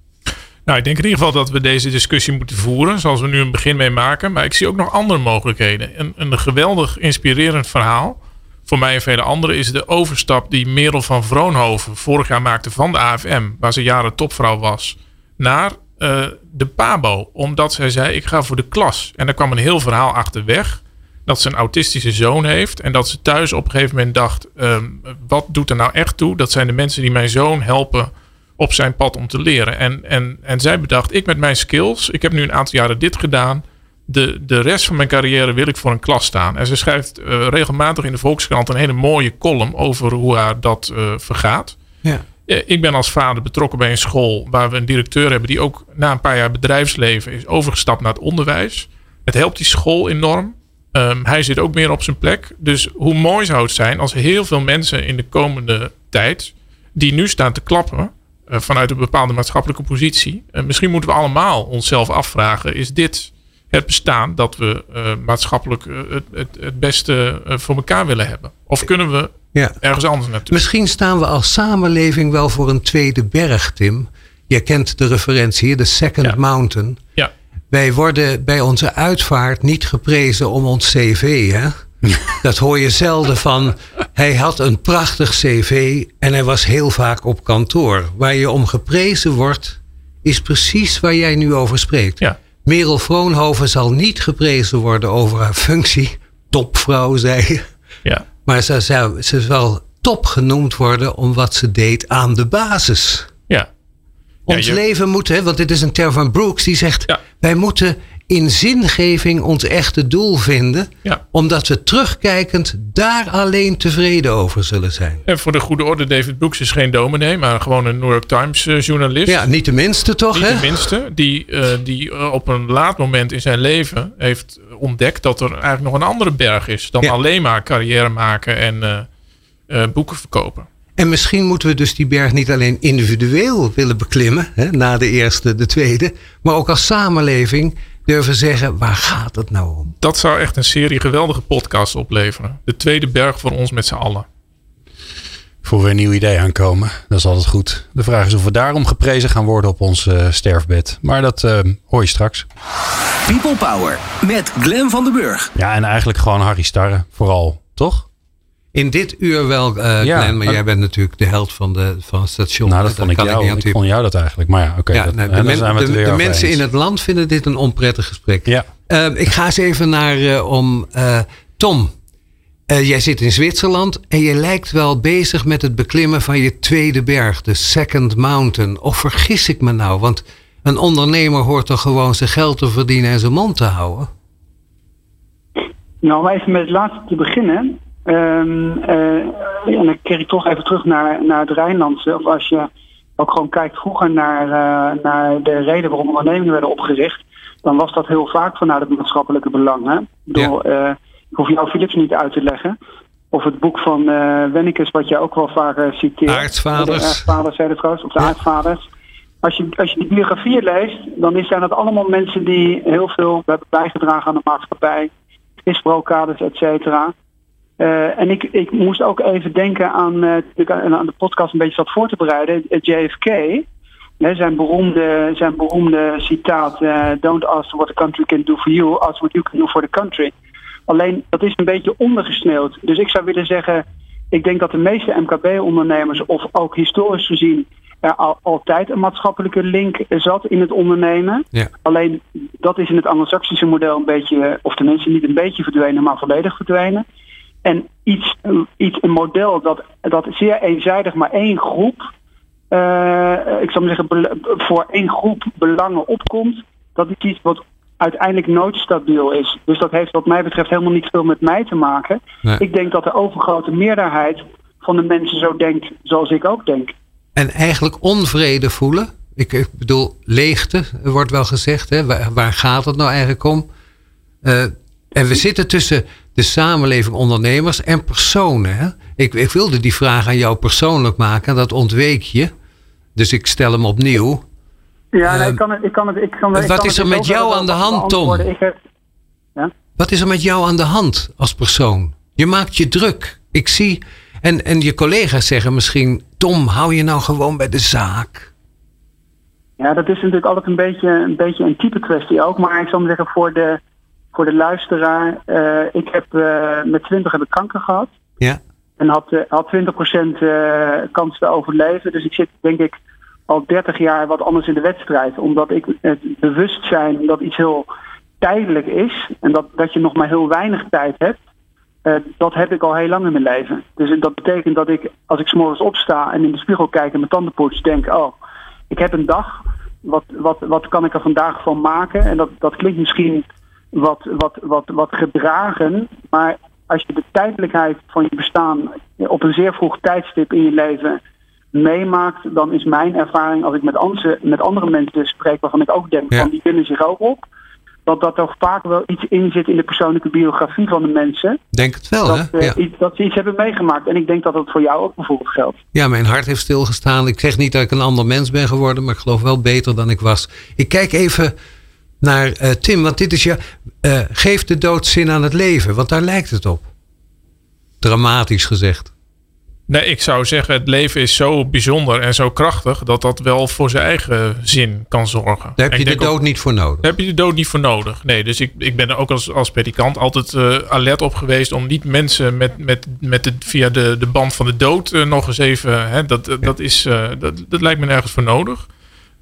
S4: Nou, ik denk in ieder geval dat we deze discussie moeten voeren, zoals we nu een begin mee maken. Maar ik zie ook nog andere mogelijkheden. Een, een geweldig inspirerend verhaal, voor mij en vele anderen, is de overstap die Merel van Vroonhoven vorig jaar maakte van de AFM, waar ze jaren topvrouw was, naar eh, de PABO. Omdat zij zei, ik ga voor de klas. En daar kwam een heel verhaal achterweg. Dat ze een autistische zoon heeft. En dat ze thuis op een gegeven moment dacht: ehm, wat doet er nou echt toe? Dat zijn de mensen die mijn zoon helpen op zijn pad om te leren. En, en, en zij bedacht, ik met mijn skills, ik heb nu een aantal jaren dit gedaan. De, de rest van mijn carrière wil ik voor een klas staan. En ze schrijft eh, regelmatig in de Volkskrant een hele mooie column over hoe haar dat eh, vergaat.
S3: Ja.
S4: Eh, Ik ben als vader betrokken bij een school waar we een directeur hebben die ook na een paar jaar bedrijfsleven is overgestapt naar het onderwijs. Het helpt die school enorm. Ehm, hij zit ook meer op zijn plek. Dus hoe mooi zou het zijn als heel veel mensen in de komende tijd, die nu staan te klappen vanuit een bepaalde maatschappelijke positie, eh, misschien moeten we allemaal onszelf afvragen: is dit het bestaan dat we eh, maatschappelijk eh, het, het, het beste eh, voor elkaar willen hebben? Of kunnen we
S3: Ja.
S4: ergens anders naartoe?
S3: Misschien staan we als samenleving wel voor een tweede berg, Tim. Je kent de referentie hier, de Second
S4: Ja.
S3: Mountain.
S4: Ja.
S3: Wij worden bij onze uitvaart niet geprezen om ons cv, hè? Dat hoor je zelden van. Hij had een prachtig cv en hij was heel vaak op kantoor. Waar je om geprezen wordt, is precies waar jij nu over spreekt.
S4: Ja.
S3: Merel Vroonhoven zal niet geprezen worden over haar functie. Topvrouw, zei je.
S4: Ja.
S3: Maar ze, zou, ze zal top genoemd worden om wat ze deed aan de basis.
S4: Ja.
S3: Ons
S4: je-
S3: leven moet, hè, want dit is een term van Brooks, die zegt:
S4: Ja.
S3: wij moeten in zingeving ons echte doel vinden,
S4: Ja.
S3: omdat we terugkijkend daar alleen tevreden over zullen zijn.
S4: En voor de goede orde, David Brooks is geen dominee, maar gewoon een New York Times eh, journalist.
S3: Ja, niet de minste toch,
S4: Niet
S3: hè?
S4: de minste, die, eh, die eh, op een laat moment in zijn leven heeft ontdekt dat er eigenlijk nog een andere berg is dan
S3: Ja.
S4: alleen maar carrière maken en boeken verkopen.
S3: En misschien moeten we dus die berg niet alleen individueel willen beklimmen, hè, na de eerste, de tweede, maar ook als samenleving durven zeggen: waar gaat het nou om?
S4: Dat zou echt een serie geweldige podcasts opleveren. De tweede berg voor ons met z'n allen.
S2: Voor we een nieuw idee aankomen. Dat is altijd goed. De vraag is of we daarom geprezen gaan worden op ons eh, sterfbed. Maar dat eh, hoor je straks.
S1: People Power met Glen van den Burg.
S2: Ja, en eigenlijk gewoon Harry Starre. Vooral, toch?
S3: In dit uur wel, eh
S2: Ja,
S3: Glenn, maar
S2: maar-
S3: jij bent natuurlijk de held van, de, van het station.
S2: nou, dat vond ik
S3: kan
S2: jou.
S3: niet
S2: Ik, vond jou dat eigenlijk. Maar ja, oké.
S3: Ja, nou, de, men-
S2: zijn we
S3: de-
S2: weer
S3: de
S2: over
S3: mensen in het land vinden dit een onprettig gesprek.
S2: Ja.
S3: Ehm, ik ga eens even naar eh, om eh, Tom. Uh, jij zit in Zwitserland en je lijkt wel bezig met het beklimmen van je tweede berg, de Second Mountain. Of vergis ik me nou? Want een ondernemer hoort toch gewoon zijn geld te verdienen en zijn mond te houden?
S5: Nou, om even met het laatste te beginnen. Um, uh, en dan keer ik toch even terug naar, naar het Rijnlandse. Of als je ook gewoon kijkt vroeger naar, uh, naar de reden waarom ondernemingen werden opgericht. Dan was dat heel vaak vanuit het maatschappelijke belang. Hè? Ik bedoel, ja. uh, ik hoef jou Philips niet uit te leggen. Of het boek van uh, Wennekes, wat je ook wel vaak citeert.
S3: Aartsvaders.
S5: De aartsvaders, zei trouwens. Of de ja. aartsvaders. Als je, als je die biografieën leest, dan zijn dat allemaal mensen die heel veel hebben bijgedragen aan de maatschappij. Isbrokades, et cetera. Uh, en ik, ik moest ook even denken aan, uh, aan de podcast een beetje zat voor te bereiden. JFK, hè, zijn, beroemde, zijn beroemde citaat: uh, Don't ask what the country can do for you, ask what you can do for the country. Alleen dat is een beetje ondergesneeuwd. Dus ik zou willen zeggen: ik denk dat de meeste MKB-ondernemers, of ook historisch gezien, er al, altijd een maatschappelijke link zat in het ondernemen.
S3: Ja.
S5: Alleen dat is in het Anglo-Saxische model een beetje, of tenminste niet een beetje verdwenen, maar volledig verdwenen. En iets, iets een model dat, dat zeer eenzijdig maar één groep, uh, ik zou maar zeggen, voor één groep belangen opkomt, dat is iets wat uiteindelijk nooit stabiel is. Dus dat heeft wat mij betreft helemaal niet veel met mij te maken.
S3: Nee.
S5: Ik denk dat de overgrote meerderheid van de mensen zo denkt zoals ik ook denk.
S3: En eigenlijk onvrede voelen. Ik, ik bedoel, leegte wordt wel gezegd. Hè? Waar, waar gaat het nou eigenlijk om? Uh, en we zitten tussen de samenleving, ondernemers en personen. Hè? Ik, ik, wilde die vraag aan jou persoonlijk maken. Dat ontweek je. Dus ik stel hem opnieuw.
S5: Ja, nee, ik kan het. Ik kan het, ik kan,
S3: wat
S5: ik kan
S3: is er met jou aan de hand, Tom?
S5: Heb, ja?
S3: Wat is er met jou aan de hand als persoon? Je maakt je druk. Ik zie. En, en je collega's zeggen misschien: Tom, hou je nou gewoon bij de zaak.
S5: Ja, dat is natuurlijk altijd een beetje een, beetje een type kwestie ook. Maar ik zou maar zeggen, voor de, voor de luisteraar. Uh, ik heb uh, met 20 heb ik kanker gehad.
S3: Ja.
S5: En had, uh, had 20% kans te overleven. Dus ik zit denk ik al 30 jaar wat anders in de wedstrijd. Omdat ik het bewustzijn dat iets heel tijdelijk is. En dat, dat je nog maar heel weinig tijd hebt. Uh, dat heb ik al heel lang in mijn leven. Dus dat betekent dat ik, als ik s'morgens opsta en in de spiegel kijk en mijn tanden poets, denk: Oh, ik heb een dag. Wat, wat, wat kan ik er vandaag van maken? En dat, dat klinkt misschien wat, wat, wat, wat gedragen. Maar als je de tijdelijkheid van je bestaan op een zeer vroeg tijdstip in je leven meemaakt, dan is mijn ervaring als ik met andere, met andere mensen spreek, waarvan ik ook denk:
S3: Ja.
S5: van die willen zich ook op dat dat er vaak wel iets in zit in de persoonlijke biografie van de mensen.
S3: Denk het wel,
S5: dat,
S3: hè?
S5: uh,
S3: Ja.
S5: iets, dat ze iets hebben meegemaakt. En ik denk dat dat voor jou ook bijvoorbeeld geldt.
S3: ja, mijn hart heeft stilgestaan. Ik zeg niet dat ik een ander mens ben geworden, maar ik geloof wel beter dan ik was. Ik kijk even naar eh, Tim, want dit is je. eh geef de dood zin aan het leven, want daar lijkt het op. Dramatisch gezegd.
S4: Nee, ik zou zeggen, het leven is zo bijzonder en zo krachtig dat dat wel voor zijn eigen zin kan zorgen.
S3: Daar heb je de
S4: ook-
S3: dood niet voor nodig.
S4: Daar heb je de dood niet voor nodig. Nee, dus ik, ik ben er ook als, als predikant altijd eh, alert op geweest om niet mensen met, met, met de, via de, de band van de dood nog eens even. Hè, dat, dat, is, dat, dat lijkt me nergens voor nodig.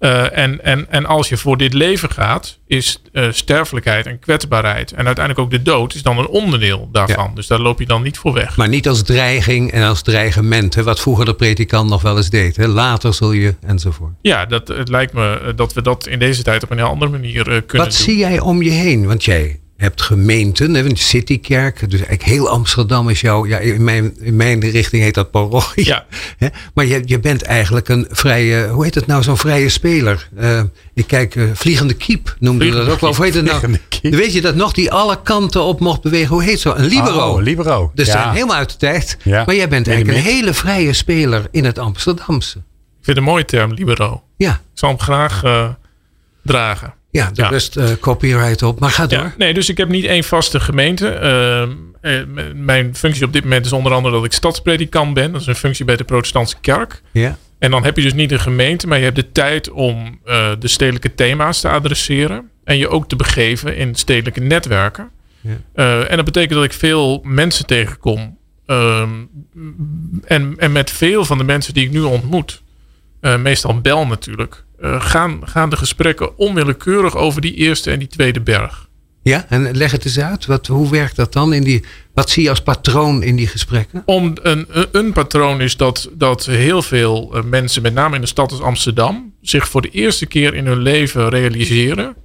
S4: Eh, en, en, en als je voor dit leven gaat, is eh, sterfelijkheid en kwetsbaarheid en uiteindelijk ook de dood is dan een onderdeel daarvan. Dus daar loop je dan niet voor weg.
S3: Maar niet als dreiging en als dreigement, hè, wat vroeger de predikant nog wel eens deed. Hè. Later zul je enzovoort.
S4: Ja, dat, het lijkt me eh, dat we dat in deze tijd op een heel andere manier kunnen
S3: Wat
S4: doen.
S3: zie jij om je heen? Want jij hebt gemeenten, een citykerk. Dus eigenlijk heel Amsterdam is jouw, ja, in mijn, in mijn richting heet dat parochie.
S4: Ja.
S3: Maar je, je bent eigenlijk een vrije, hoe heet het nou, zo'n vrije speler. Eh, ik kijk, eh, vliegende kiep noemde je dat
S4: Vliegende
S3: ook wel. Hoe heet het nou?
S2: Vliegende.
S3: Weet je dat nog, die alle kanten op mocht bewegen. Hoe heet zo? Een libero.
S2: Oh, libero.
S3: Dus
S2: Ja.
S3: zijn helemaal uit de tijd.
S2: Ja.
S3: Maar jij bent eigenlijk een hele vrije speler in het Amsterdamse.
S4: Ik vind het een mooie term, libero.
S3: Ja,
S4: Ik zal hem graag eh, dragen.
S3: Ja de
S4: Ja.
S3: rest eh, copyright op. Maar ga door.
S4: Ja, nee, dus ik heb niet één vaste gemeente. Ehm, eh, mijn functie op dit moment is onder andere dat ik stadspredikant ben. Dat is een functie bij de protestantse kerk.
S3: Ja.
S4: En dan heb je dus niet een gemeente, maar je hebt de tijd om eh, de stedelijke thema's te adresseren. En je ook te begeven in stedelijke netwerken.
S3: Ja.
S4: En dat betekent dat ik veel mensen tegenkom. Ehm, en, en met veel van de mensen die ik nu ontmoet, meestal bel natuurlijk, eh, gaan, gaan de gesprekken onwillekeurig over die eerste en die tweede berg.
S3: Ja, en leg het eens uit. Wat, hoe werkt dat dan? In die, wat zie je als patroon in die gesprekken?
S4: Om, een, een patroon is dat, dat heel veel eh, mensen, met name in de stad als Amsterdam, zich voor de eerste keer in hun leven realiseren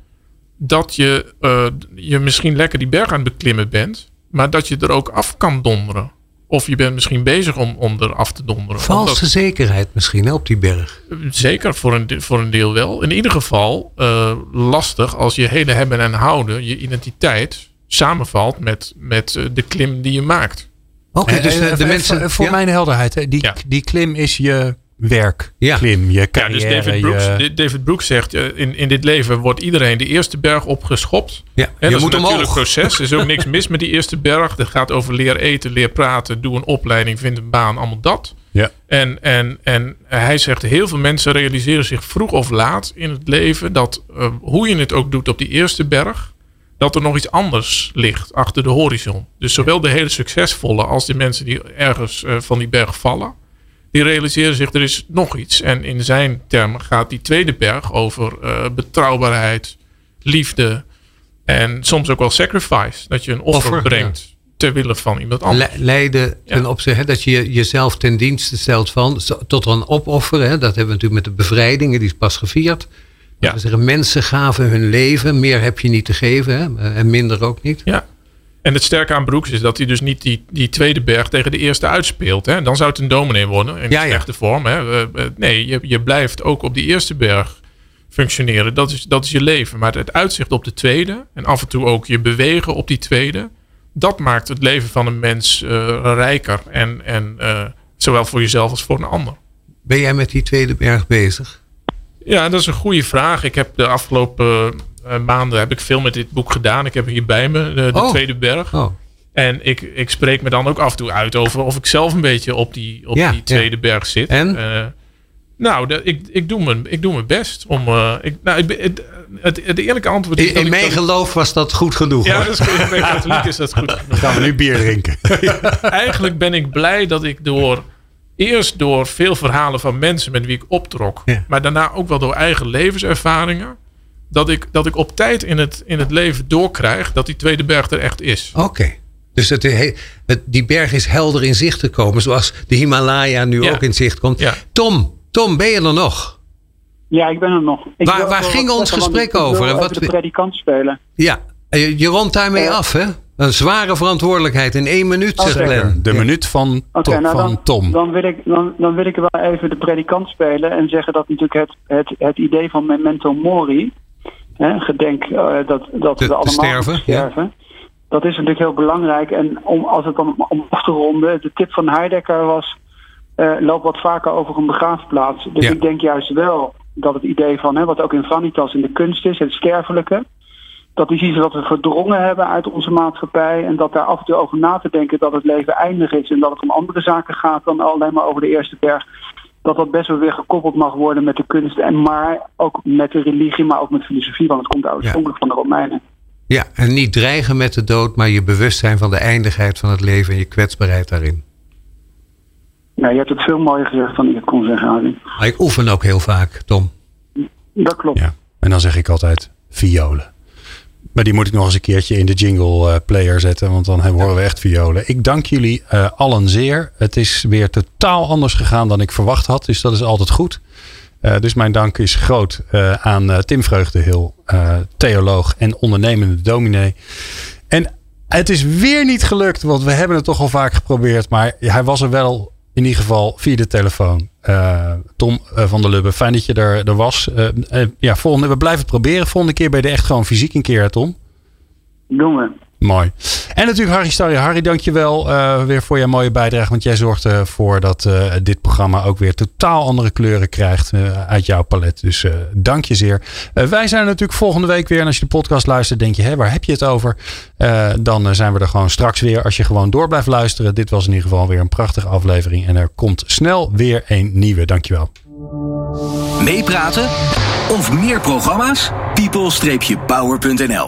S4: dat je, uh, je misschien lekker die berg aan het beklimmen bent, maar dat je er ook af kan donderen. Of je bent misschien bezig om, om er af te donderen.
S3: Valse zekerheid misschien op die berg.
S4: Zeker, voor een, voor een deel wel. In ieder geval uh, lastig als je hele hebben en houden, je identiteit, samenvalt met, met de klim die je maakt.
S2: Oké, dus de, de mensen. Voor mijn helderheid, die, ja. die klim is je werk, ja. klim, je carrière.
S4: Ja, dus David Brooks, je... David Brooks zegt, in, in dit leven wordt iedereen de eerste berg opgeschopt. Ja, je dat moet is natuurlijk proces. Er is ook niks mis met die eerste berg. Dat gaat over leer eten, leer praten, doe een opleiding, vind een baan, allemaal dat. Ja. En, en, en hij zegt, heel veel mensen realiseren zich vroeg of laat in het leven dat uh, hoe je het ook doet op die eerste berg, dat er nog iets anders ligt achter de horizon. Dus zowel de hele succesvolle als de mensen die ergens uh, van die berg vallen die realiseren zich er is nog iets. En in zijn termen gaat die tweede berg over uh, betrouwbaarheid, liefde en soms ook wel sacrifice. Dat je een offer, offer brengt ja. ter wille van iemand anders.
S3: Le leiden ten ja. opzichte, dat je jezelf ten dienste stelt van tot een opofferen. Hè, dat hebben we natuurlijk met de bevrijdingen, die is pas gevierd. Ja. We zeggen, mensen gaven hun leven, meer heb je niet te geven hè, en minder ook niet.
S4: Ja. En het sterke aan Broeks is dat hij dus niet die, die tweede berg tegen de eerste uitspeelt. Hè? Dan zou het een dominee worden in ja, slechte ja. vorm. Hè? Nee, je, je blijft ook op die eerste berg functioneren. Dat is, dat is je leven. Maar het uitzicht op de tweede en af en toe ook je bewegen op die tweede. Dat maakt het leven van een mens uh, rijker. En, en uh, zowel voor jezelf als voor een ander.
S3: Ben jij met die tweede berg bezig?
S4: Ja, dat is een goede vraag. Ik heb de afgelopen maanden heb ik veel met dit boek gedaan. Ik heb hier bij me de, de oh. Tweede Berg. Oh. En ik, ik spreek me dan ook af en toe uit over of ik zelf een beetje op die, op ja, die Tweede ja. Berg zit.
S3: En?
S4: Uh, nou, de, ik, ik, doe mijn, ik doe mijn best om. Uh, ik, nou, ik, het, het, het eerlijke antwoord
S3: is. In, in mijn geloof was dat goed genoeg.
S4: Ja, dat is. Bij katholiek is dat goed genoeg.
S2: Gaan we nu bier drinken?
S4: Eigenlijk ben ik blij dat ik door. Eerst door veel verhalen van mensen met wie ik optrok. Ja. Maar daarna ook wel door eigen levenservaringen dat ik, dat ik op tijd in het, in het leven doorkrijg dat die tweede berg er echt is.
S3: Oké. Dus het, het, die berg is helder in zicht gekomen, zoals de Himalaya nu ook in zicht komt. Ja. Tom, Tom, ben je er nog?
S5: Ja, ik ben er nog. Ik
S3: waar waar ging ons gesprek over?
S5: En wat de predikant spelen.
S3: Ja, je, je rondt daarmee uh, af, hè? Een zware verantwoordelijkheid in één minuut, zegt Glenn.
S2: De minuut van, okay, nou
S5: van
S2: dan, Tom.
S5: Dan wil, ik, dan, dan wil ik wel even de predikant spelen en zeggen dat natuurlijk het, het, het idee van memento mori Hè, gedenk uh, dat, dat
S3: te,
S5: we allemaal
S3: sterven,
S5: sterven. Ja. Dat is natuurlijk heel belangrijk. En om, als het dan om af te ronden, de tip van Heidegger was: uh, loop wat vaker over een begraafplaats. Dus ja. ik denk juist wel dat het idee van, hè, wat ook in Vanitas in de kunst is, het sterfelijke, dat is iets wat we verdrongen hebben uit onze maatschappij. En dat daar af en toe over na te denken dat het leven eindig is en dat het om andere zaken gaat dan alleen maar over de eerste berg dat dat best wel weer gekoppeld mag worden met de kunst. En maar ook met de religie, maar ook met filosofie, want het komt oorspronkelijk ja. van de Romeinen.
S3: Ja, en niet dreigen met de dood, maar je bewustzijn van de eindigheid van het leven en je kwetsbaarheid daarin.
S5: Ja, je hebt het veel mooier gezegd dan ik het kon zeggen, Arie.
S3: Maar ik oefen ook heel vaak, Tom.
S5: Dat klopt. Ja,
S2: en dan zeg ik altijd violen. Maar die moet ik nog eens een keertje in de jingle uh, player zetten. Want dan horen we echt violen. Ik dank jullie uh, allen zeer. Het is weer totaal anders gegaan dan ik verwacht had. Dus dat is altijd goed. Uh, dus mijn dank is groot aan Tim Vreugdehil, theoloog en ondernemende dominee. En het is weer niet gelukt, want we hebben het toch al vaak geprobeerd. Maar hij was er wel in ieder geval via de telefoon. Uh, Tom uh, van der Lubbe, fijn dat je er, er was. Uh, ja, volgende, we blijven proberen. Volgende keer ben je er echt gewoon fysiek een keer, Tom.
S5: Doen we.
S2: Mooi. En natuurlijk Harry Starry. Harry, dankjewel uh, weer voor jouw mooie bijdrage. Want jij zorgt ervoor dat uh, dit programma ook weer totaal andere kleuren krijgt uit jouw palet. Dus dank je zeer. wij zijn er natuurlijk volgende week weer. En als je de podcast luistert, denk je, hé, waar heb je het over? dan zijn we er gewoon straks weer. Als je gewoon door blijft luisteren. Dit was in ieder geval weer een prachtige aflevering. En er komt snel weer een nieuwe. Dankjewel.
S1: Meepraten of meer programma's? people-power.nl